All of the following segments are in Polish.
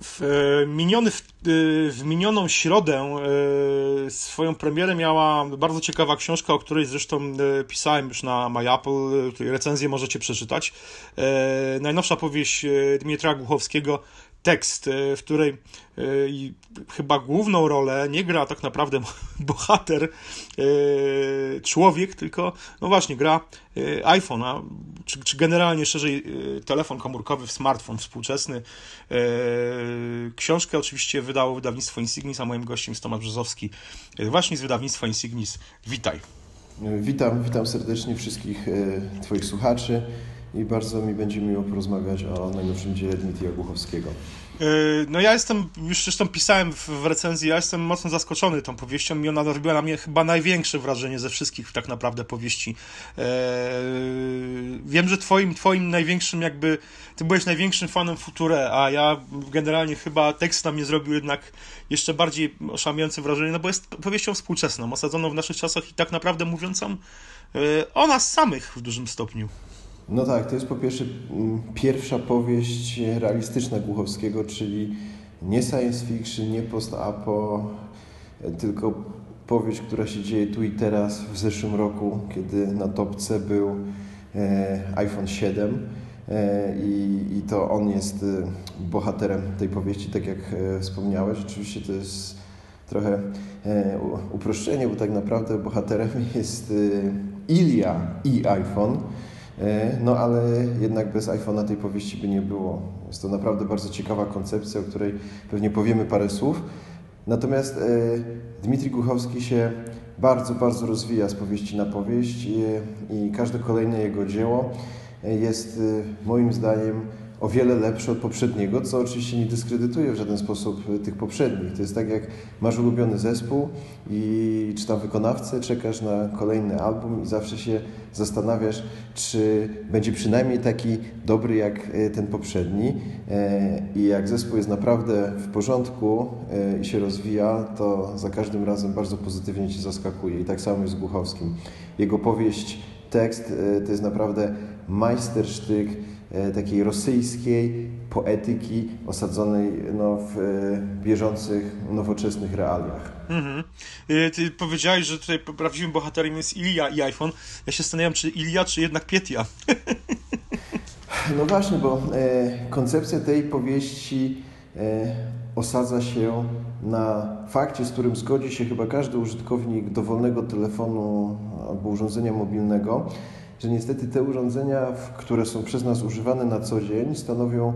W, e, miniony, w, e, w minioną środę e, swoją premierę miała bardzo ciekawa książka, o której zresztą pisałem już na MyApple, której recenzję możecie przeczytać. Najnowsza powieść Dmitra Głuchowskiego tekst, w której chyba główną rolę nie gra tak naprawdę bohater, człowiek, tylko no właśnie gra iPhone, czy, czy generalnie szerzej telefon komórkowy, smartfon współczesny. Książkę oczywiście wydało wydawnictwo Insignis, a moim gościem jest Tomasz Brzozowski, właśnie z wydawnictwa Insignis. Witaj. Witam, witam serdecznie wszystkich Twoich słuchaczy i bardzo mi będzie miło porozmawiać o najnowszym dziele Dmitrija Głuchowskiego. E, no ja jestem, już zresztą pisałem w recenzji, ja jestem mocno zaskoczony tą powieścią i ona robiła na mnie chyba największe wrażenie ze wszystkich tak naprawdę powieści. E, wiem, że twoim, twoim największym jakby, ty byłeś największym fanem Future, a ja generalnie chyba tekst na mnie zrobił jednak jeszcze bardziej oszałamiające wrażenie, no bo jest powieścią współczesną, osadzoną w naszych czasach i tak naprawdę mówiącą e, o nas samych w dużym stopniu. No tak, to jest po pierwsze mm, pierwsza powieść realistyczna Głuchowskiego, czyli nie science fiction, nie post-apo, tylko powieść, która się dzieje tu i teraz, w zeszłym roku, kiedy na topce był e, iPhone 7 e, i, i to on jest e, bohaterem tej powieści, tak jak wspomniałeś. Oczywiście to jest trochę uproszczenie, bo tak naprawdę bohaterem jest Ilia i iPhone. E, no ale jednak bez iPhone'a tej powieści by nie było. Jest to naprawdę bardzo ciekawa koncepcja, o której pewnie powiemy parę słów. Natomiast e, Dmitrij Głuchowski się bardzo, bardzo rozwija z powieści na powieść i, i każde kolejne jego dzieło e, jest moim zdaniem o wiele lepszy od poprzedniego, co oczywiście nie dyskredytuje w żaden sposób e, tych poprzednich. To jest tak, jak masz ulubiony zespół i czy tam wykonawcę, czekasz na kolejny album i zawsze się zastanawiasz, czy będzie przynajmniej taki dobry jak e, ten poprzedni. E, I jak zespół jest naprawdę w porządku i się rozwija, to za każdym razem bardzo pozytywnie Cię zaskakuje. I tak samo jest z Głuchowskim. Jego powieść, tekst to jest naprawdę majstersztyk E, takiej rosyjskiej poetyki osadzonej no, w e, bieżących, nowoczesnych realiach. Mhm. E, ty powiedziałeś, że tutaj prawdziwym bohaterem jest Ilia i iPhone. Ja się zastanawiam, czy Ilia, czy jednak Pietia. No właśnie, bo e, koncepcja tej powieści e, osadza się na fakcie, z którym zgodzi się chyba każdy użytkownik dowolnego telefonu albo urządzenia mobilnego, że niestety te urządzenia, które są przez nas używane na co dzień, stanowią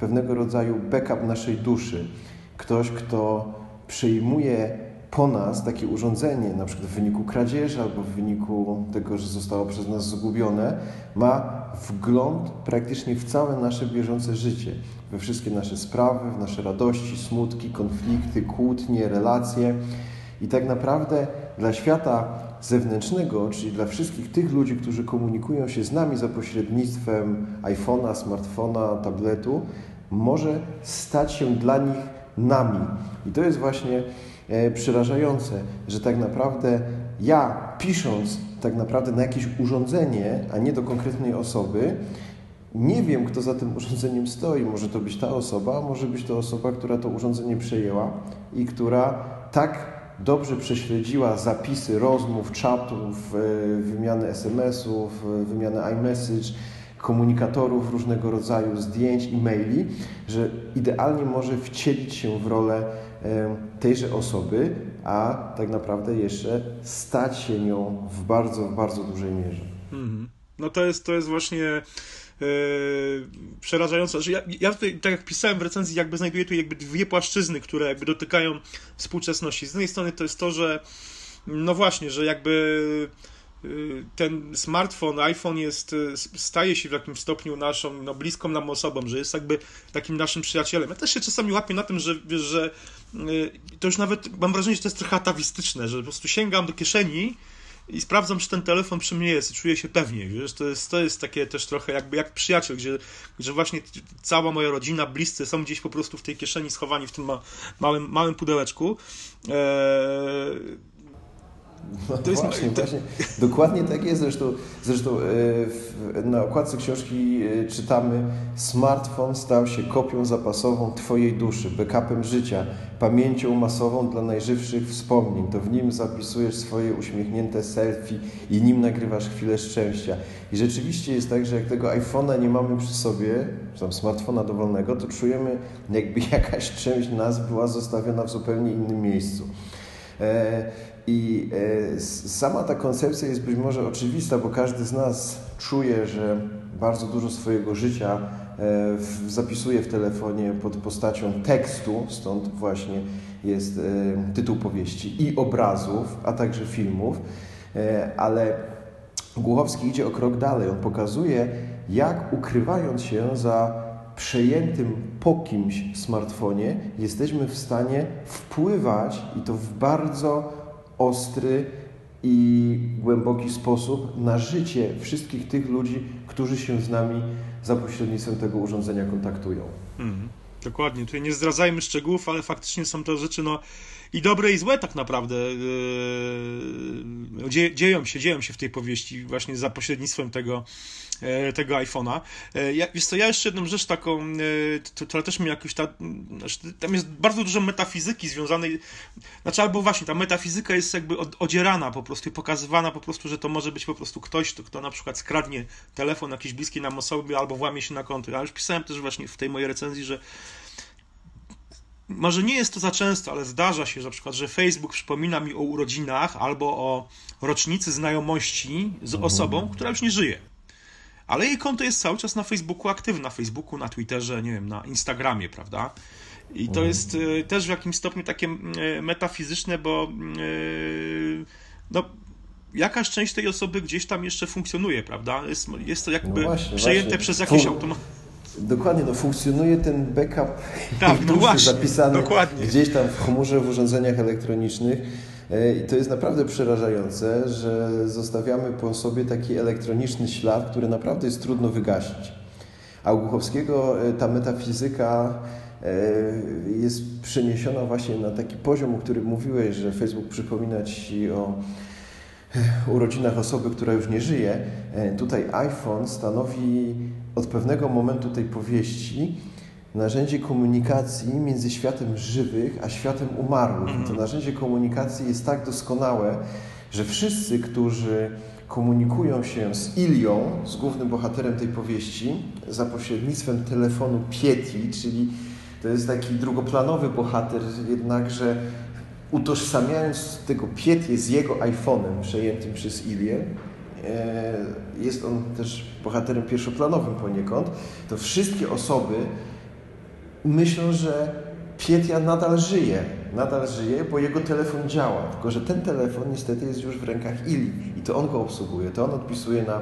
pewnego rodzaju backup naszej duszy. Ktoś, kto przejmuje po nas takie urządzenie, na przykład w wyniku kradzieży albo w wyniku tego, że zostało przez nas zgubione, ma wgląd praktycznie w całe nasze bieżące życie, we wszystkie nasze sprawy, w nasze radości, smutki, konflikty, kłótnie, relacje. I tak naprawdę dla świata zewnętrznego, czyli dla wszystkich tych ludzi, którzy komunikują się z nami za pośrednictwem iPhone'a, smartfona, tabletu, może stać się dla nich nami. I to jest właśnie e, przerażające, że tak naprawdę ja pisząc tak naprawdę na jakieś urządzenie, a nie do konkretnej osoby, nie wiem, kto za tym urządzeniem stoi. Może to być ta osoba, może być to osoba, która to urządzenie przejęła i która tak dobrze prześledziła zapisy rozmów, czatów, e, wymiany SMS-ów, e, wymiany iMessage, komunikatorów różnego rodzaju, zdjęć, e-maili, że idealnie może wcielić się w rolę e, tejże osoby, a tak naprawdę jeszcze stać się nią w bardzo, bardzo dużej mierze. Mhm. No to jest, to jest właśnie Yy, przerażające. Znaczy ja, ja tutaj, tak jak pisałem w recenzji, jakby znajduję tu jakby dwie płaszczyzny, które jakby dotykają współczesności. Z jednej strony to jest to, że no właśnie, że jakby yy, ten smartfon, iPhone jest, yy, staje się w jakimś stopniu naszą, no bliską nam osobą, że jest jakby takim naszym przyjacielem. Ja też się czasami łapię na tym, że, że to już nawet mam wrażenie, że to jest trochę atawistyczne, że po prostu sięgam do kieszeni i sprawdzam, czy ten telefon przy mnie jest i czuję się pewnie, wiesz, to jest, to jest takie też trochę jakby jak przyjaciel, gdzie, gdzie właśnie cała moja rodzina, bliscy są gdzieś po prostu w tej kieszeni schowani w tym ma, małym, małym pudełeczku. Eee, No to jest właśnie, właśnie, dokładnie tak jest. Zresztą, zresztą e, na okładce książki e, czytamy: Smartfon stał się kopią zapasową Twojej duszy, backupem życia, pamięcią masową dla najżywszych wspomnień. To w nim zapisujesz swoje uśmiechnięte selfie i nim nagrywasz chwilę szczęścia. I rzeczywiście jest tak, że jak tego iPhone'a nie mamy przy sobie, tam smartfona dowolnego, to czujemy, jakby jakaś część nas była zostawiona w zupełnie innym miejscu. E, I e, sama ta koncepcja jest być może oczywista, bo każdy z nas czuje, że bardzo dużo swojego życia e, zapisuje w telefonie pod postacią tekstu, stąd właśnie jest tytuł powieści i obrazów, a także filmów, ale Głuchowski idzie o krok dalej. On pokazuje, jak ukrywając się za przejętym po kimś smartfonie, jesteśmy w stanie wpływać i to w bardzo ostry i głęboki sposób na życie wszystkich tych ludzi, którzy się z nami za pośrednictwem tego urządzenia kontaktują. Mhm. Dokładnie. Tutaj nie zdradzajmy szczegółów, ale faktycznie są to rzeczy no, i dobre i złe tak naprawdę. Yy, dzieją się, dzieją się w tej powieści właśnie za pośrednictwem tego, E, tego iPhone'a. E, ja, wiesz co, ja jeszcze jedną rzecz taką, która też mi jakoś ta, znaczy, tam jest bardzo dużo metafizyki związanej, znaczy albo właśnie ta metafizyka jest jakby odzierana po prostu i pokazywana po prostu, że to może być po prostu ktoś, kto, kto na przykład skradnie telefon jakiejś bliskiej nam osoby albo włamie się na konto. Ja już pisałem też właśnie w tej mojej recenzji, że może nie jest to za często, ale zdarza się, że na przykład, że Facebook przypomina mi o urodzinach albo o rocznicy znajomości z mhm. osobą, która już nie żyje ale jej konto jest cały czas na Facebooku aktywne, na Facebooku, na Twitterze, nie wiem, na Instagramie, prawda? I to mhm. jest y, też w jakimś stopniu takie y, metafizyczne, bo y, no, jakaś część tej osoby gdzieś tam jeszcze funkcjonuje, prawda? Jest, jest to jakby no właśnie, przejęte właśnie. przez jakiś automat. Dokładnie, no funkcjonuje ten backup tak, no właśnie, zapisany dokładnie. gdzieś tam w chmurze w urządzeniach elektronicznych E, I to jest naprawdę przerażające, że zostawiamy po sobie taki elektroniczny ślad, który naprawdę jest trudno wygasić. A u Głuchowskiego e, ta metafizyka e, jest przeniesiona właśnie na taki poziom, o którym mówiłeś, że Facebook przypomina Ci o urodzinach osoby, która już nie żyje. Tutaj iPhone stanowi od pewnego momentu tej powieści narzędzie komunikacji między światem żywych a światem umarłych. I to mhm. narzędzie komunikacji jest tak doskonałe, że wszyscy, którzy komunikują się z Ilią, z głównym bohaterem tej powieści, za pośrednictwem telefonu Pieti, czyli to jest taki drugoplanowy bohater, jednakże utożsamiając tego Pietię z jego iPhone'em przejętym przez Ilię, jest on też bohaterem pierwszoplanowym poniekąd, to wszystkie osoby myślą, że Pietia nadal żyje. Nadal żyje, bo jego telefon działa. Tylko, że ten telefon niestety jest już w rękach Ili i to on go obsługuje, to on odpisuje na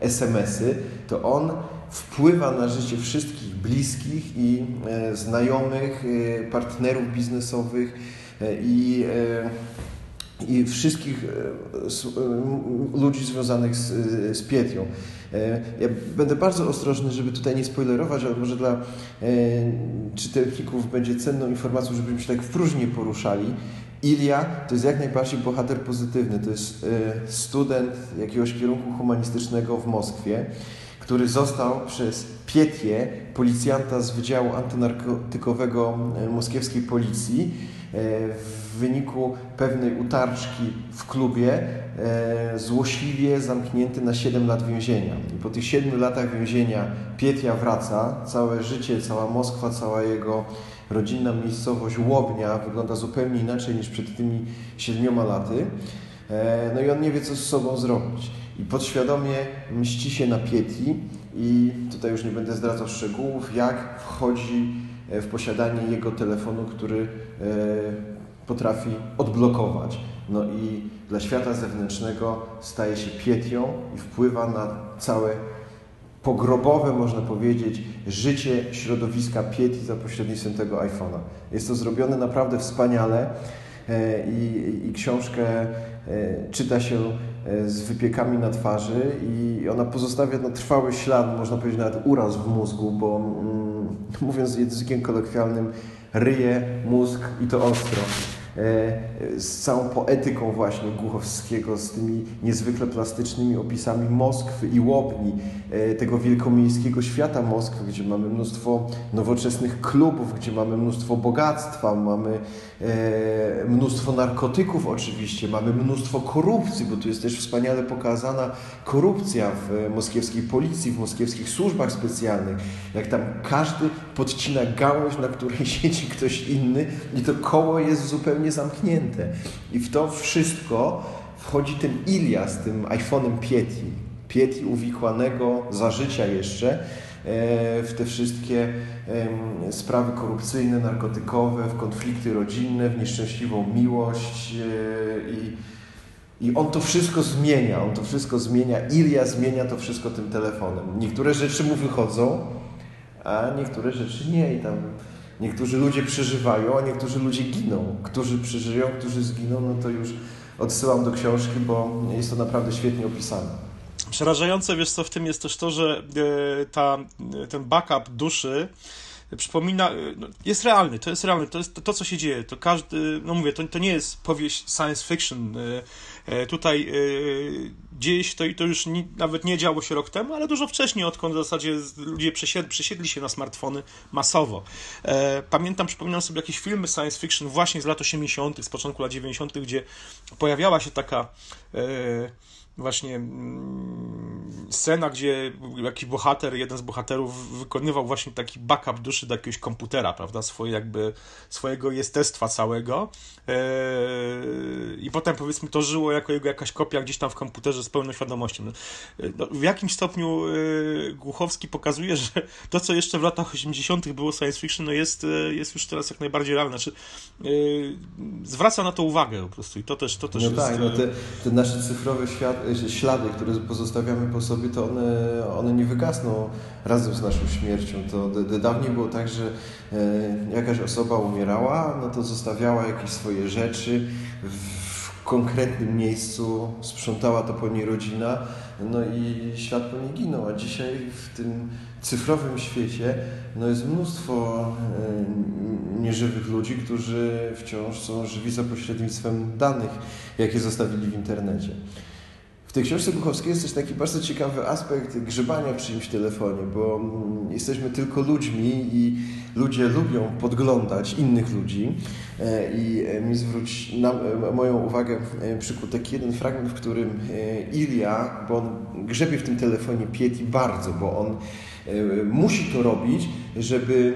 SMS-y, to on wpływa na życie wszystkich bliskich i e, znajomych, e, partnerów biznesowych e, i e, i wszystkich e, e, ludzi związanych z, z Pietią. E, ja będę bardzo ostrożny, żeby tutaj nie spoilerować, ale może dla czytelników będzie cenną informacją, żebyśmy się tak w próżni poruszali. Ilia to jest jak najbardziej bohater pozytywny. To jest student jakiegoś kierunku humanistycznego w Moskwie, który został przez Pietię, policjanta z Wydziału Antynarkotykowego moskiewskiej policji, w wyniku pewnej utarczki w klubie e, złośliwie zamknięty na 7 lat więzienia. I po tych 7 latach więzienia Pietia wraca, całe życie, cała Moskwa, cała jego rodzinna miejscowość Łobnia wygląda zupełnie inaczej niż przed tymi 7 laty. E, no i on nie wie, co z sobą zrobić. I podświadomie mści się na Pieti i tutaj już nie będę zdradzał szczegółów, jak wchodzi e, w posiadanie jego telefonu, który potrafi odblokować. No i dla świata zewnętrznego staje się pietią i wpływa na całe pogrobowe, można powiedzieć, życie środowiska Pieti za pośrednictwem tego iPhone'a. Jest to zrobione naprawdę wspaniale e, i, i książkę e, czyta się e, z wypiekami na twarzy i ona pozostawia no, trwały ślad, można powiedzieć nawet uraz w mózgu, bo mm, mówiąc językiem kolokwialnym, ryje mózg i to ostro. Z całą poetyką właśnie Głuchowskiego, z tymi niezwykle plastycznymi opisami Moskwy i Łobni, tego wielkomiejskiego świata Moskwy, gdzie mamy mnóstwo nowoczesnych klubów, gdzie mamy mnóstwo bogactwa, mamy mnóstwo narkotyków oczywiście, mamy mnóstwo korupcji, bo tu jest też wspaniale pokazana korupcja w moskiewskiej policji, w moskiewskich służbach specjalnych, jak tam każdy podcina gałąź, na której siedzi ktoś inny i to koło jest zupełnie zamknięte. I w to wszystko wchodzi ten Ilia z tym iPhone'em Pieti. Pieti uwikłanego za życia jeszcze e, w te wszystkie sprawy korupcyjne, narkotykowe, w konflikty rodzinne, w nieszczęśliwą miłość e, i i on to wszystko zmienia, on to wszystko zmienia. Ilia zmienia to wszystko tym telefonem. Niektóre rzeczy mu wychodzą, a niektóre rzeczy nie. I tam niektórzy ludzie przeżywają, a niektórzy ludzie giną. Którzy przeżyją, którzy zginą, no to już odsyłam do książki, bo jest to naprawdę świetnie opisane. Przerażające, wiesz co, w tym jest też to, że e, ta, ten backup duszy przypomina, no, jest realny, to jest realny, to jest to, to, co się dzieje, to każdy, no mówię, to, to nie jest powieść science fiction, e, e, tutaj dzieje się to i to już nawet nie działo się rok temu, ale dużo wcześniej, odkąd w zasadzie ludzie przesiedli, przesiedli się na smartfony masowo. Pamiętam, przypominam sobie jakieś filmy science fiction właśnie z lat 80., z początku lat 90., gdzie pojawiała się taka właśnie mm, scena, gdzie jakiś bohater, jeden z bohaterów wykonywał właśnie taki backup duszy do jakiegoś komputera, prawda, swoje jakby, swojego jestestwa całego eee, i potem powiedzmy to żyło jako jego jakaś kopia gdzieś tam w komputerze z pełną świadomością. No, no w jakimś stopniu e, Głuchowski pokazuje, że to, co jeszcze w latach 80. było science fiction, no jest, e, jest już teraz jak najbardziej realne. Znaczy, zwraca na to uwagę po prostu i to też, to też no jest... Tak, no te, te nasze cyfrowe świat, ślady, które pozostawiamy po sobie, to one, one nie wygasną razem z naszą śmiercią. To dawniej było tak, że e, jakaś osoba umierała, no to zostawiała jakieś swoje rzeczy w konkretnym miejscu, sprzątała to po niej rodzina, no i świat po niej ginął. A dzisiaj w tym cyfrowym świecie no jest mnóstwo e, nieżywych ludzi, którzy wciąż są żywi za pośrednictwem danych, jakie zostawili w internecie tej książce Buchowskiej jest też taki bardzo ciekawy aspekt grzebania w czyimś telefonie, bo mm, jesteśmy tylko ludźmi i ludzie lubią podglądać innych ludzi e, i e, mi zwróć na, e, moją uwagę przykuł taki jeden fragment, w którym Ilia, bo on grzebie w tym telefonie Pieti bardzo, bo on musi to robić, żeby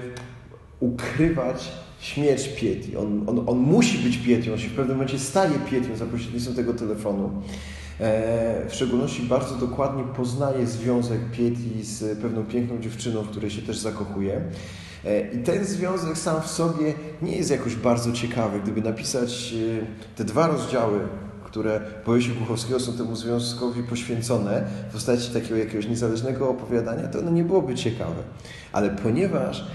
ukrywać śmierć Pieti. On, on, on musi być Pietią, on się w pewnym momencie staje Pietią za pośrednictwem tego telefonu. E, w szczególności bardzo dokładnie poznaje związek Pieti z pewną piękną dziewczyną, w której się też zakochuje. E, I ten związek sam w sobie nie jest jakoś bardzo ciekawy. Gdyby napisać e, te dwa rozdziały, które powieści Głuchowskiego są temu związkowi poświęcone w postaci takiego jakiegoś niezależnego opowiadania, to ono nie byłoby ciekawe. Ale ponieważ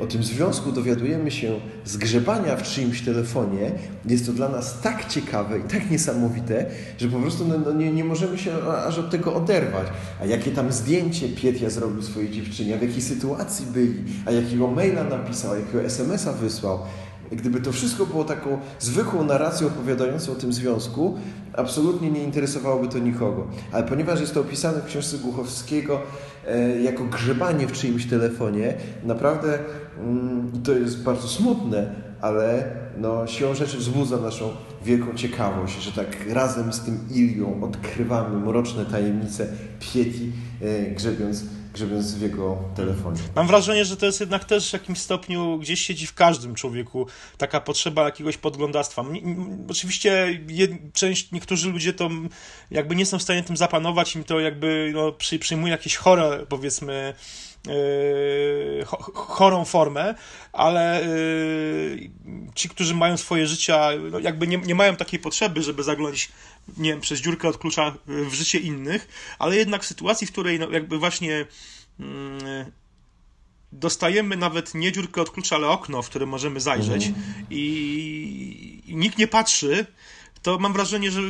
o tym związku dowiadujemy się z grzebania w czyimś telefonie, jest to dla nas tak ciekawe i tak niesamowite, że po prostu no, no nie, nie możemy się aż od tego oderwać. A jakie tam zdjęcie Pietia zrobił swojej dziewczynie, w jakiej sytuacji byli, a jakiego maila napisał, a jakiego SMS-a wysłał. Gdyby to wszystko było taką zwykłą narracją opowiadającą o tym związku, absolutnie nie interesowałoby to nikogo. Ale ponieważ jest to opisane w książce Głuchowskiego jako grzebanie w czyimś telefonie, naprawdę mm, to jest bardzo smutne, ale no, siłą rzeczy wzbudza naszą wielką ciekawość, że tak razem z tym Ilią odkrywamy mroczne tajemnice Pieti, e, grzebiąc grzebiąc w jego telefonie. Mam wrażenie, że to jest jednak też w jakimś stopniu gdzieś siedzi w każdym człowieku taka potrzeba jakiegoś podglądactwa. Oczywiście część, niektórzy ludzie to jakby nie są w stanie tym zapanować, im to jakby no, przy, przyjmuje jakieś chore, powiedzmy, chorą formę, ale yy, ci, którzy mają swoje życia, no jakby nie, nie mają takiej potrzeby, żeby zaglądać nie wiem, przez dziurkę od klucza w życie innych, ale jednak w sytuacji, w której no jakby właśnie dostajemy nawet nie dziurkę od klucza, ale okno, w które możemy zajrzeć mhm. i, i nikt nie patrzy, to mam wrażenie, że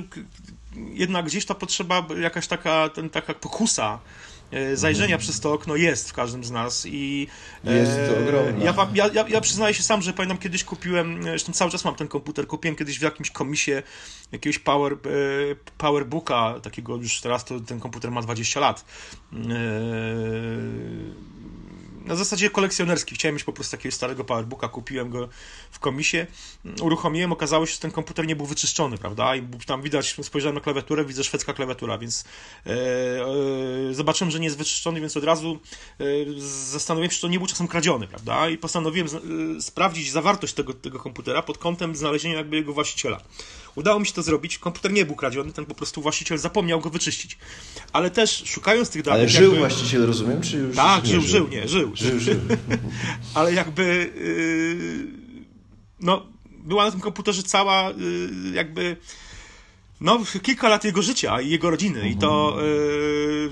jednak gdzieś ta potrzeba, jakaś taka, ten, taka pokusa zajrzenia mhm. przez to okno jest w każdym z nas i jest to ogromne. Ja, ja, ja, ja przyznaję się sam, że pamiętam kiedyś kupiłem, zresztą cały czas mam ten komputer, kupiłem kiedyś w jakimś komisie jakiegoś power, powerbooka, takiego już teraz to ten komputer ma 20 lat na zasadzie kolekcjonerski. Chciałem mieć po prostu takiego starego powerbooka, kupiłem go w komisie, uruchomiłem, okazało się, że ten komputer nie był wyczyszczony, prawda? I tam widać, spojrzałem na klawiaturę, widzę szwedzka klawiatura, więc e, e, zobaczyłem, że nie jest wyczyszczony, więc od razu e, zastanowiłem się, czy to nie był czasem kradziony, prawda? I postanowiłem e, sprawdzić zawartość tego, tego komputera pod kątem znalezienia jakby jego właściciela. Udało mi się to zrobić. Komputer nie był kradziony, ten po prostu właściciel zapomniał go wyczyścić. Ale też szukając tych danych. Ale żył jakby... właściciel, rozumiem, czy już. Tak, żył, żył, żył, nie, żył. Żył, żył. Ale jakby. Yy, no, była na tym komputerze cała yy, jakby. No, kilka lat jego życia i jego rodziny. Mhm. I to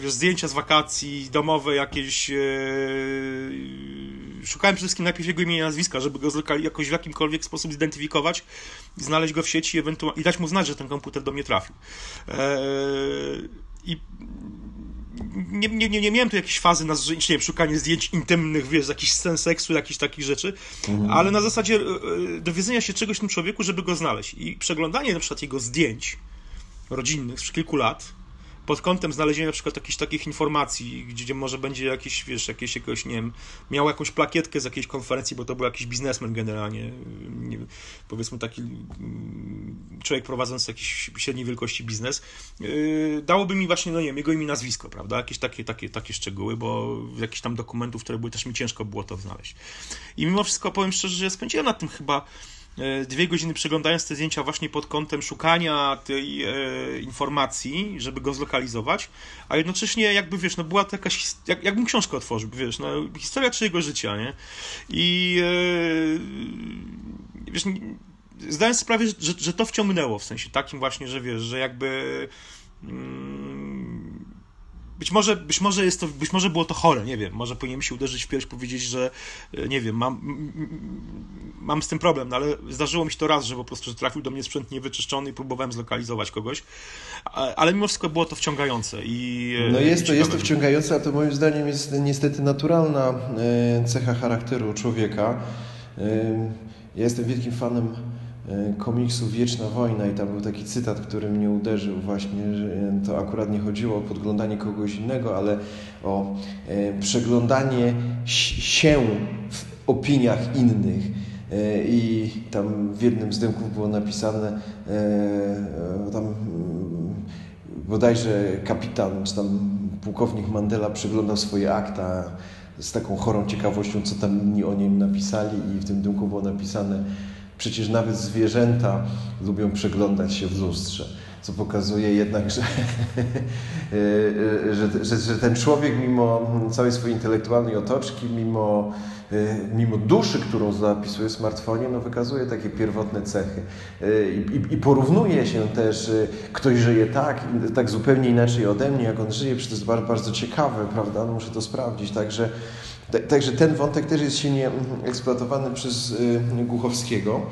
yy, zdjęcia z wakacji, domowe jakieś. Yy, szukałem przede wszystkim najpierw jego imienia i nazwiska, żeby go jakoś w jakimkolwiek sposób zidentyfikować, znaleźć go w sieci ewentualnie, i dać mu znać, że ten komputer do mnie trafił. Eee, I nie, nie, nie, nie miałem tu jakiejś fazy na nie wiem, szukanie zdjęć intymnych, wiesz, jakichś scen seksu, jakichś takich rzeczy, mhm. ale na zasadzie dowiedzenia się czegoś w tym człowieku, żeby go znaleźć. I przeglądanie na przykład jego zdjęć rodzinnych z kilku lat, pod kątem znalezienia na przykład jakichś takich informacji, gdzie może będzie jakiś, wiesz, jakieś, jakoś, nie wiem, miał jakąś plakietkę z jakiejś konferencji, bo to był jakiś biznesmen generalnie, nie, powiedzmy taki mm, człowiek prowadzący jakiś średniej wielkości biznes, yy, dałoby mi właśnie, no nie wiem, jego imię, nazwisko, prawda, jakieś takie, takie, takie szczegóły, bo jakichś tam dokumentów, które były, też mi ciężko było to znaleźć. I mimo wszystko powiem szczerze, że spędziłem nad tym chyba dwie godziny przeglądając te zdjęcia właśnie pod kątem szukania tej e, informacji, żeby go zlokalizować, a jednocześnie jakby, wiesz, no była to jakaś, jak, jakbym książkę otworzył, wiesz, no historia czyjego życia, nie? I e, wiesz, zdałem sobie sprawę, że, że to wciągnęło, w sensie takim właśnie, że wiesz, że jakby mm, być może, być może jest to, być może było to chore, nie wiem, może powinienem się uderzyć w pierś, powiedzieć, że e, nie wiem, mam, mam z tym problem, no ale zdarzyło mi się to raz, że po prostu trafił do mnie sprzęt niewyczyszczony i próbowałem zlokalizować kogoś, ale mimo wszystko było to wciągające i e, No jest to, jest to wciągające, a to moim zdaniem jest niestety naturalna e, cecha charakteru człowieka. Ja jestem wielkim fanem komiksu Wieczna Wojna i tam był taki cytat, który mnie uderzył właśnie, że to akurat nie chodziło o podglądanie kogoś innego, ale o e, przeglądanie się w opiniach innych. E, I tam w jednym z dymków było napisane, tam mm, bodajże kapitan, czy tam pułkownik Mandela przeglądał swoje akta z taką chorą ciekawością, co tam inni o nim napisali i w tym dymku było napisane Przecież nawet zwierzęta lubią przeglądać się w lustrze, co pokazuje jednak, że, że, że, że, ten człowiek mimo całej swojej intelektualnej otoczki, mimo, mimo duszy, którą zapisuje w smartfonie, no wykazuje takie pierwotne cechy. I, i porównuje się też, ktoś żyje tak, tak zupełnie inaczej ode mnie, jak on żyje, przecież to jest bardzo, bardzo ciekawe, prawda? No muszę to sprawdzić, także Także ten wątek też jest silnie mm, eksploatowany przez y, Głuchowskiego.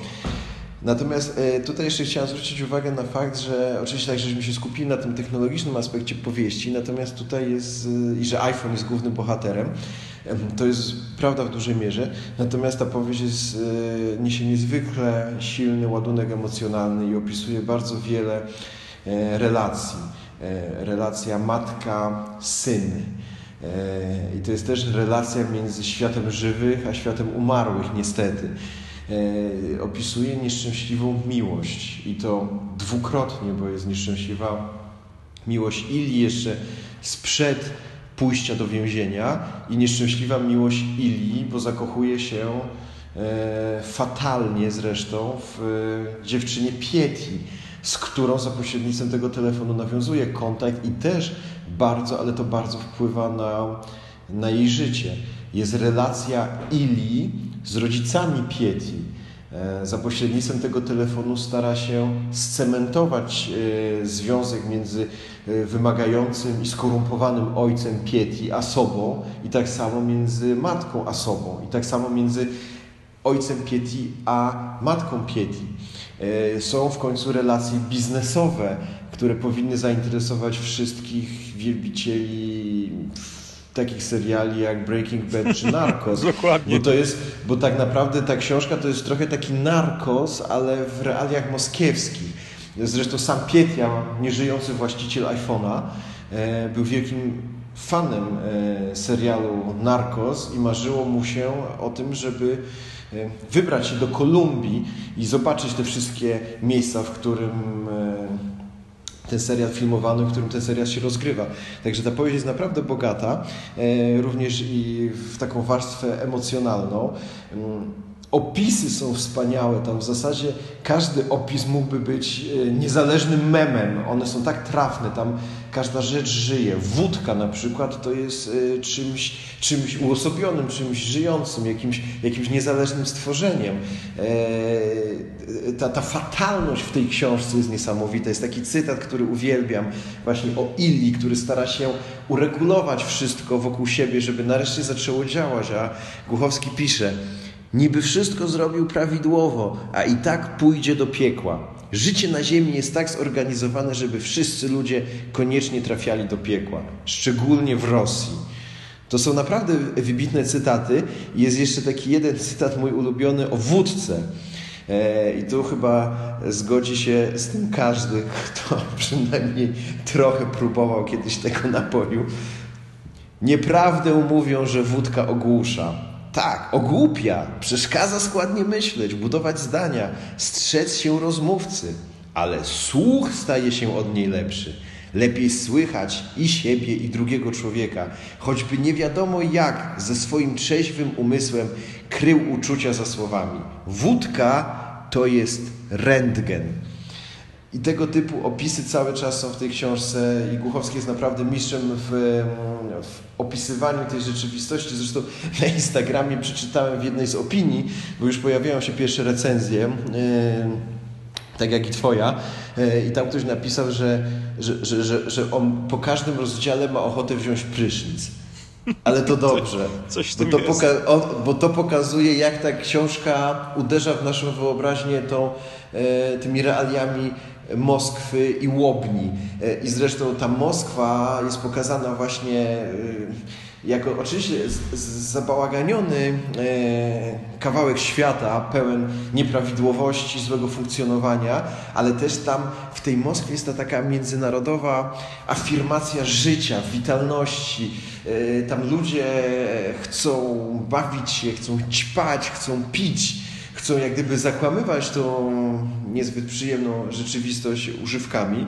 Natomiast y, tutaj jeszcze chciałem zwrócić uwagę na fakt, że oczywiście tak, żeśmy się skupili na tym technologicznym aspekcie powieści, natomiast tutaj jest, y, i że iPhone jest głównym bohaterem, to jest prawda w dużej mierze, natomiast ta powieść jest, niesie niezwykle silny ładunek emocjonalny i opisuje bardzo wiele relacji. Relacja matka-syn, E, I to jest też relacja między światem żywych a światem umarłych, niestety. E, opisuje nieszczęśliwą miłość i to dwukrotnie, bo jest nieszczęśliwa miłość Ili jeszcze sprzed pójścia do więzienia i nieszczęśliwa miłość Ili, bo zakochuje się e, fatalnie zresztą w dziewczynie Pieti, z którą za pośrednictwem tego telefonu nawiązuje kontakt i też bardzo, ale to bardzo wpływa na, na jej życie. Jest relacja Ili z rodzicami Pieti. E, za pośrednictwem tego telefonu stara się scementować e, związek między e, wymagającym i skorumpowanym ojcem Pieti a sobą, i tak samo między matką a sobą, i tak samo między ojcem Pieti a matką Pieti. Są w końcu relacje biznesowe, które powinny zainteresować wszystkich wielbicieli takich seriali jak Breaking Bad czy Narcos. Dokładnie. Bo to jest, bo tak naprawdę ta książka to jest trochę taki narkos, ale w realiach moskiewskich. Zresztą sam Pietia, nieżyjący właściciel iPhone'a, e, był wielkim fanem e, serialu Narcos i marzyło mu się o tym, żeby e, wybrać się do Kolumbii i zobaczyć te wszystkie miejsca, w którym ten serial filmowany, w którym ten serial się rozgrywa. Także ta powieść jest naprawdę bogata, również i w taką warstwę emocjonalną. Opisy są wspaniałe. Tam w zasadzie każdy opis mógłby być e, niezależnym memem. One są tak trafne, tam każda rzecz żyje. Wódka na przykład to jest e, czymś, czymś uosobionym, czymś żyjącym, jakimś, jakimś niezależnym stworzeniem. E, ta, ta fatalność w tej książce jest niesamowita. Jest taki cytat, który uwielbiam, właśnie o Ili, który stara się uregulować wszystko wokół siebie, żeby nareszcie zaczęło działać. A Głuchowski pisze, Niby wszystko zrobił prawidłowo, a i tak pójdzie do piekła. Życie na Ziemi jest tak zorganizowane, żeby wszyscy ludzie koniecznie trafiali do piekła, szczególnie w Rosji. To są naprawdę wybitne cytaty. Jest jeszcze taki jeden cytat mój ulubiony o wódce. E, I tu chyba zgodzi się z tym każdy, kto przynajmniej trochę próbował kiedyś tego napoju. Nieprawdę mówią, że wódka ogłusza. Tak, ogłupia, przeszkadza składnie myśleć, budować zdania, strzec się rozmówcy, ale słuch staje się od niej lepszy. Lepiej słychać i siebie, i drugiego człowieka, choćby nie wiadomo jak ze swoim trzeźwym umysłem krył uczucia za słowami. Wódka to jest rentgen. I tego typu opisy cały czas są w tej książce i Głuchowski jest naprawdę mistrzem w, w, opisywaniu tej rzeczywistości. Zresztą na Instagramie przeczytałem w jednej z opinii, bo już pojawiają się pierwsze recenzje, yy, tak jak i Twoja, yy, i tam ktoś napisał, że, że, że, że, że on po każdym rozdziale ma ochotę wziąć prysznic. Ale to dobrze. Coś bo, to bo to pokazuje, jak ta książka uderza w naszą wyobraźnię tą, e, tymi realiami Moskwy i Łobni. E, I zresztą ta Moskwa jest pokazana właśnie e, jako oczywiście zabałaganiony e, kawałek świata, pełen nieprawidłowości, złego funkcjonowania, ale też tam w tej Moskwie jest ta taka międzynarodowa afirmacja życia, witalności. Tam ludzie chcą bawić się, chcą ćpać, chcą pić chcą jak gdyby zakłamywać tą niezbyt przyjemną rzeczywistość używkami.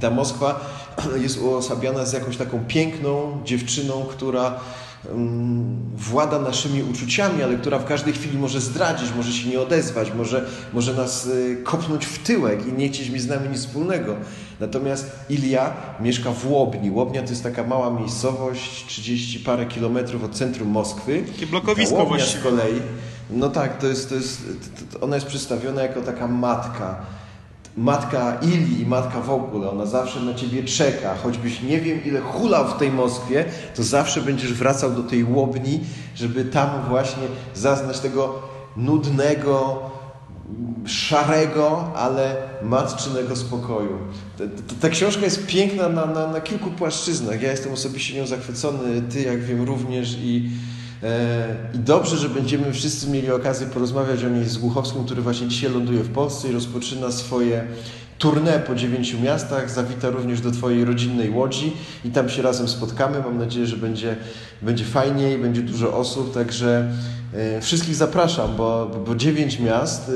Ta Moskwa jest uosabiana z jakąś taką piękną dziewczyną, która um, włada naszymi uczuciami, ale która w każdej chwili może zdradzić, może się nie odezwać, może, może nas y, kopnąć w tyłek i nie chcieć mi z nami nic wspólnego. Natomiast Ilia mieszka w Łobni. Łobnia to jest taka mała miejscowość, 30 parę kilometrów od centrum Moskwy. Takie blokowisko właściwie. z kolei no tak, to jest, to jest, ona jest przedstawiona jako taka matka. Matka Ili i matka w ogóle, ona zawsze na ciebie czeka. Choćbyś nie wiem ile hulał w tej Moskwie, to zawsze będziesz wracał do tej łobni, żeby tam właśnie zaznać tego nudnego, szarego, ale matczynego spokoju. Ta, ta, ta książka jest piękna na, na, na kilku płaszczyznach. Ja jestem osobiście nią zachwycony, ty jak wiem również i I dobrze, że będziemy wszyscy mieli okazję porozmawiać o niej z Głuchowskim, który właśnie dzisiaj ląduje w Polsce i rozpoczyna swoje tournée po dziewięciu miastach. Zawita również do Twojej rodzinnej łodzi i tam się razem spotkamy. Mam nadzieję, że będzie, będzie fajniej, będzie dużo osób, także E, wszystkich zapraszam, bo, bo dziewięć miast,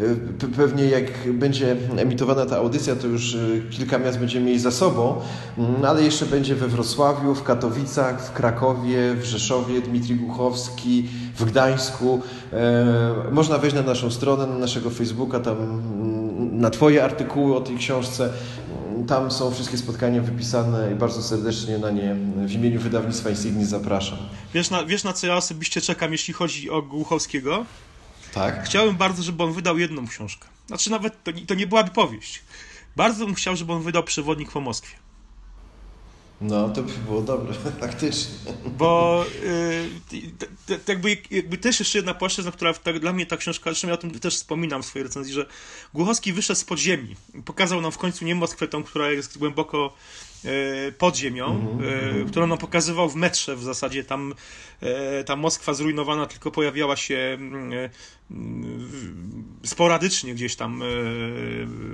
e, e, pewnie jak będzie emitowana ta audycja, to już kilka miast będziemy mieli za sobą, mm, ale jeszcze będzie we Wrocławiu, w Katowicach, w Krakowie, w Rzeszowie, Dmitrij Głuchowski, w Gdańsku. Można wejść na naszą stronę, na naszego Facebooka, tam mm, na Twoje artykuły o tej książce. Tam są wszystkie spotkania wypisane i bardzo serdecznie na nie w imieniu wydawnictwa Insignis zapraszam. Wiesz na, wiesz na co ja osobiście czekam, jeśli chodzi o Głuchowskiego? Tak. Chciałem bardzo, żeby on wydał jedną książkę. Znaczy nawet to, to nie byłaby powieść. Bardzo bym chciał, żeby on wydał Przewodnik po Moskwie. No, to by było dobre, faktycznie. Bo yy, jakby, jakby też jeszcze jedna płaszczyzna, która tak, dla mnie ta książka, zresztą ja o tym też wspominam w swojej recenzji, że Głuchowski wyszedł z podziemi. Pokazał nam w końcu nie Moskwę, tą, która jest głęboko pod ziemią, mm-hmm. którą on pokazywał w metrze w zasadzie. Tam, ta Moskwa zrujnowana tylko pojawiała się mm, sporadycznie gdzieś tam,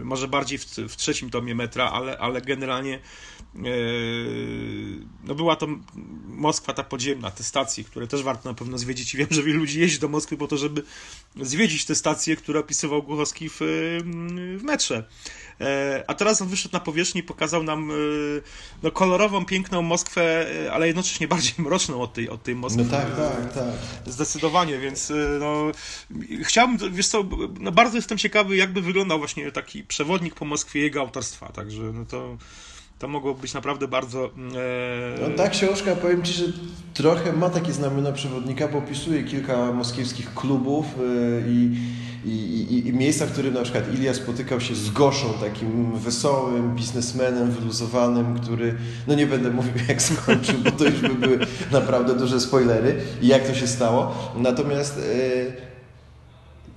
może bardziej w, w trzecim tomie metra, ale, ale generalnie no była to Moskwa ta podziemna, te stacje, które też warto na pewno zwiedzić i wiem, że wielu ludzi jeździ do Moskwy po to, żeby zwiedzić te stacje, które opisywał Głuchowski w, w metrze. E, a teraz on wyszedł na powierzchnię i pokazał nam e, no, kolorową, piękną Moskwę, e, ale jednocześnie bardziej mroczną od tej, od tej Moskwy. No tak, tak, tak. Zdecydowanie, więc no, chciałbym, wiesz co, no, bardzo jestem ciekawy, jakby wyglądał właśnie taki przewodnik po Moskwie jego autorstwa, także no to to mogło być naprawdę bardzo. E... No, ta książka, powiem Ci, że trochę ma takie znamiona przewodnika, bo opisuje kilka moskiewskich klubów i, i, i, i, miejsca, w którym na przykład Ilia spotykał się z Goszą, takim wesołym biznesmenem, wyluzowanym, który, no nie będę mówił jak skończył, bo to już by były naprawdę duże spoilery i jak to się stało. Natomiast. E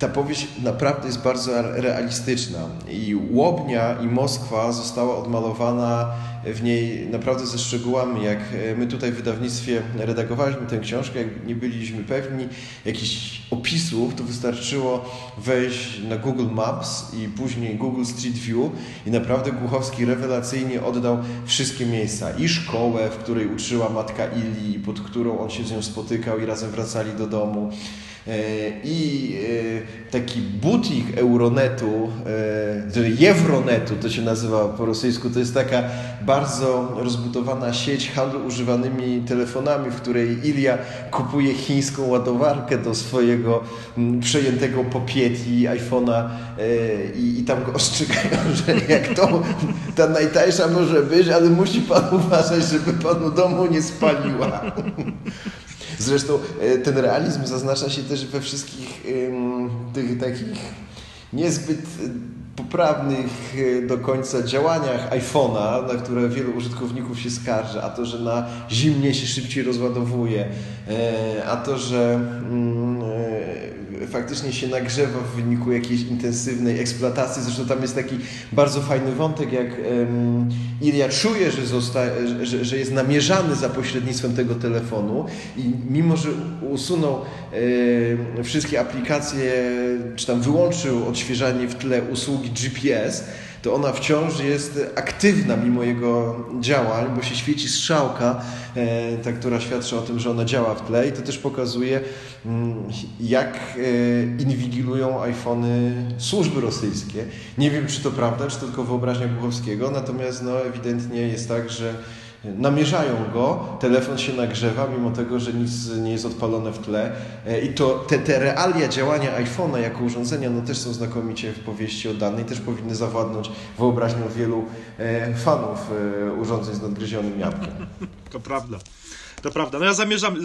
ta powieść naprawdę jest bardzo realistyczna i Łobnia i Moskwa została odmalowana w niej naprawdę ze szczegółami. Jak e, my tutaj w wydawnictwie redagowaliśmy tę książkę, jak nie byliśmy pewni jakichś opisów, to wystarczyło wejść na Google Maps i później Google Street View i naprawdę Głuchowski rewelacyjnie oddał wszystkie miejsca. I szkołę, w której uczyła matka Ili, pod którą on się z nią spotykał i razem wracali do domu i e, taki butik Euronetu, Jewronetu to się nazywa po rosyjsku, to jest taka bardzo rozbudowana sieć handlu używanymi telefonami, w której Ilia kupuje chińską ładowarkę do swojego przejętego po Pieti iPhone'a e, i, i tam go ostrzegają, że jak to ta najtańsza może być, ale musi pan uważać, żeby panu domu nie spaliła. Zresztą e, ten realizm zaznacza się też we wszystkich tych takich niezbyt poprawnych e, do końca działaniach iPhone'a, na które wielu użytkowników się skarży, a to, że na zimnie się szybciej rozładowuje, e, a to, że mm, faktycznie się nagrzewa w wyniku jakiejś intensywnej eksploatacji. Zresztą tam jest taki bardzo fajny wątek, jak um, Ilia czuje, że, zosta, że, że, jest namierzany za pośrednictwem tego telefonu i mimo, że usunął wszystkie aplikacje, czy tam wyłączył odświeżanie w tle usługi GPS, to ona wciąż jest aktywna mimo jego działań, bo się świeci strzałka, e, ta, która świadczy o tym, że ona działa w tle i to też pokazuje, mm, jak e, inwigilują iPhony służby rosyjskie. Nie wiem, czy to prawda, czy to tylko wyobraźnia Głuchowskiego, natomiast no, ewidentnie jest tak, że namierzają go, telefon się nagrzewa, mimo tego, że nic nie jest odpalone w tle. E, I to te, te realia działania iPhone'a jako urządzenia no, też są znakomicie w powieści oddane i też powinny zawładnąć wyobraźnią wielu e, fanów e, urządzeń z nadgryzionym jabłkiem. To prawda. To prawda. No ja zamierzam,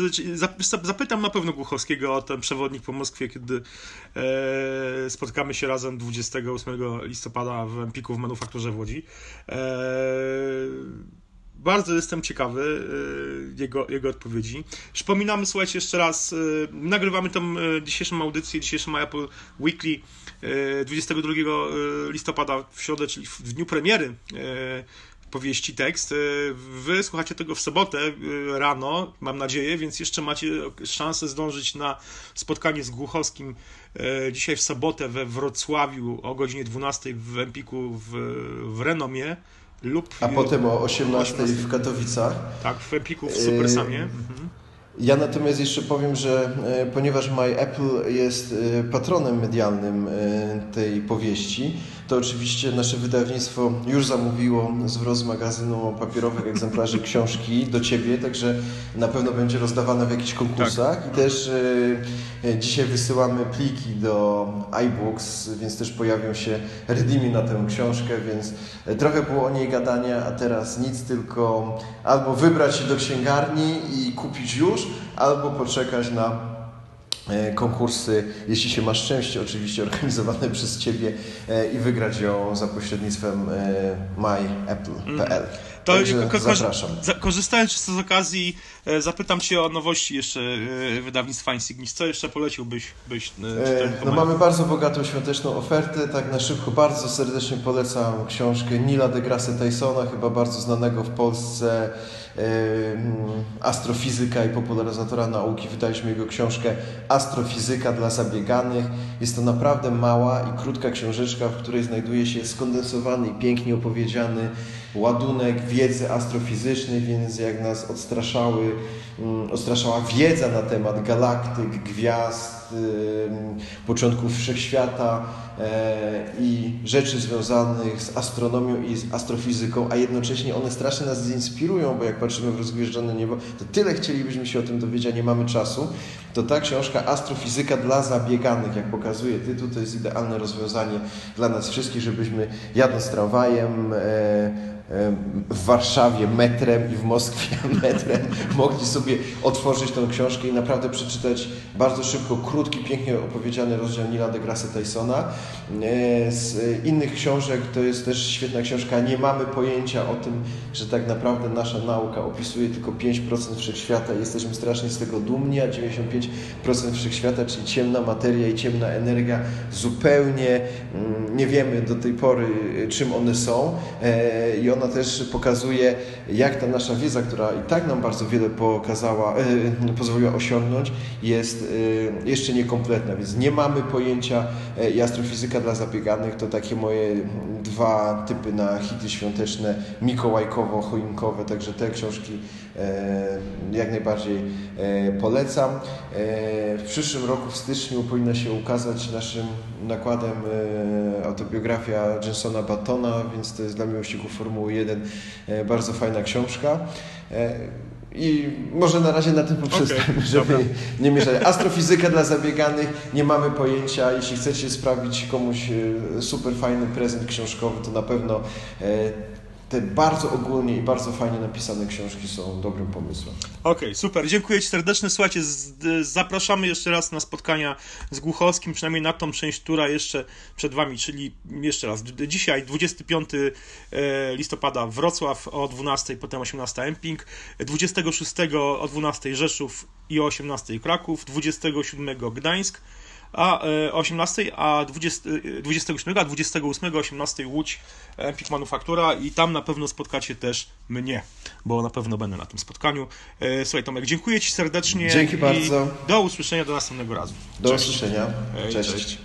zapytam na pewno Głuchowskiego o ten przewodnik po Moskwie, kiedy e, spotkamy się razem 28 listopada w Empiku w Manufakturze w Łodzi. E, bardzo jestem ciekawy y, jego, jego odpowiedzi. Przypominamy, słuchajcie, jeszcze raz, y, nagrywamy tą y, dzisiejszą audycję, dzisiejszy My Apple Weekly 22 listopada w środę, czyli w dniu premiery powieści tekst. Wy słuchacie tego w sobotę rano, mam nadzieję, więc jeszcze macie szansę zdążyć na spotkanie z Głuchowskim dzisiaj w sobotę we Wrocławiu o godzinie 12 w Empiku w, w Renomie lub... A potem o 18, 18 w Katowicach. Tak, w Epiku w Supersamie. Mhm. Ja natomiast jeszcze powiem, że e, ponieważ My Apple jest e, patronem medialnym tej powieści, to oczywiście nasze wydawnictwo już zamówiło zwrot z magazynu papierowych egzemplarzy książki do Ciebie, także na pewno będzie rozdawane w jakichś konkursach. Tak. I też dzisiaj wysyłamy pliki do iBooks, więc też pojawią się redeemy na tę książkę, więc trochę było o niej gadania, a teraz nic, tylko albo wybrać się do księgarni i kupić już, albo poczekać na e, konkursy, jeśli się ma szczęście, oczywiście organizowane przez Ciebie e, i wygrać ją za pośrednictwem e, myapple.pl. To ko- zapraszam. korzystając z okazji, e, zapytam Cię o nowości jeszcze e, wydawnictwa Insignis. Co jeszcze poleciłbyś? Byś, e, no mamy bardzo bogatą świąteczną ofertę. Tak na szybko bardzo serdecznie polecam książkę Nila deGrasse Tysona, chyba bardzo znanego w Polsce astrofizyka i popularyzatora nauki. Wydaliśmy jego książkę Astrofizyka dla zabieganych. Jest to naprawdę mała i krótka książeczka, w której znajduje się skondensowany i pięknie opowiedziany ładunek wiedzy astrofizycznej, więc jak nas odstraszały, odstraszała wiedza na temat galaktyk, gwiazd, początków wszechświata i rzeczy związanych z astronomią i z astrofizyką, a jednocześnie one strasznie nas zinspirują, bo jak patrzymy w rozgwieżdżone niebo, to tyle chcielibyśmy się o tym dowiedzieć, a nie mamy czasu, to ta książka Astrofizyka dla zabieganych, jak pokazuje tytuł, to jest idealne rozwiązanie dla nas wszystkich, żebyśmy jadąc tramwajem, e, w Warszawie metrem i w Moskwie metrem mogli sobie otworzyć tę książkę i naprawdę przeczytać bardzo szybko, krótki, pięknie opowiedziany rozdział Nila deGrasse Tysona. E, z innych książek to jest też świetna książka. Nie mamy pojęcia o tym, że tak naprawdę nasza nauka opisuje tylko 5% wszechświata i jesteśmy strasznie z tego dumni, a 95% wszechświata, czyli ciemna materia i ciemna energia, zupełnie mm, nie wiemy do tej pory, czym one są. E, I ona też pokazuje, jak ta nasza wiedza, która i tak nam bardzo wiele pokazała, e, pozwoliła osiągnąć, jest e, jeszcze niekompletna, więc nie mamy pojęcia e, astrofizyka dla zabieganych to takie moje dwa typy na hity świąteczne, mikołajkowo-choinkowe, także te książki jak najbardziej polecam. W przyszłym roku w styczniu powinna się ukazać naszym nakładem autobiografia Jensona Battona, więc to jest dla miłośników Formuły 1 bardzo fajna książka. I może na razie na tym poprzestańmy, okay, żeby dobra. nie mieszać. Astrofizyka dla zabieganych, nie mamy pojęcia. Jeśli chcecie sprawić komuś e, super fajny prezent książkowy, to na pewno e, te bardzo ogólnie i bardzo fajnie napisane książki są dobrym pomysłem. Okej, okay, super. Dziękuję Ci serdecznie. Słuchajcie, z, zapraszamy jeszcze raz na spotkania z Głuchowskim, przynajmniej na tą część, która jeszcze przed Wami, czyli jeszcze raz, dzisiaj 25 e, listopada Wrocław o 12, potem 18 Emping, 26 o 12 Rzeszów i o 18 Kraków, 27 Gdańsk, a 18, e, a 20, 27, e, a 28, 18 Łódź Empik Manufaktura i tam na pewno spotkacie też mnie, bo na pewno będę na tym spotkaniu. E, słuchaj Tomek, dziękuję Ci serdecznie. Dzięki bardzo. Do usłyszenia do następnego razu. Do cześć. usłyszenia. cześć. cześć.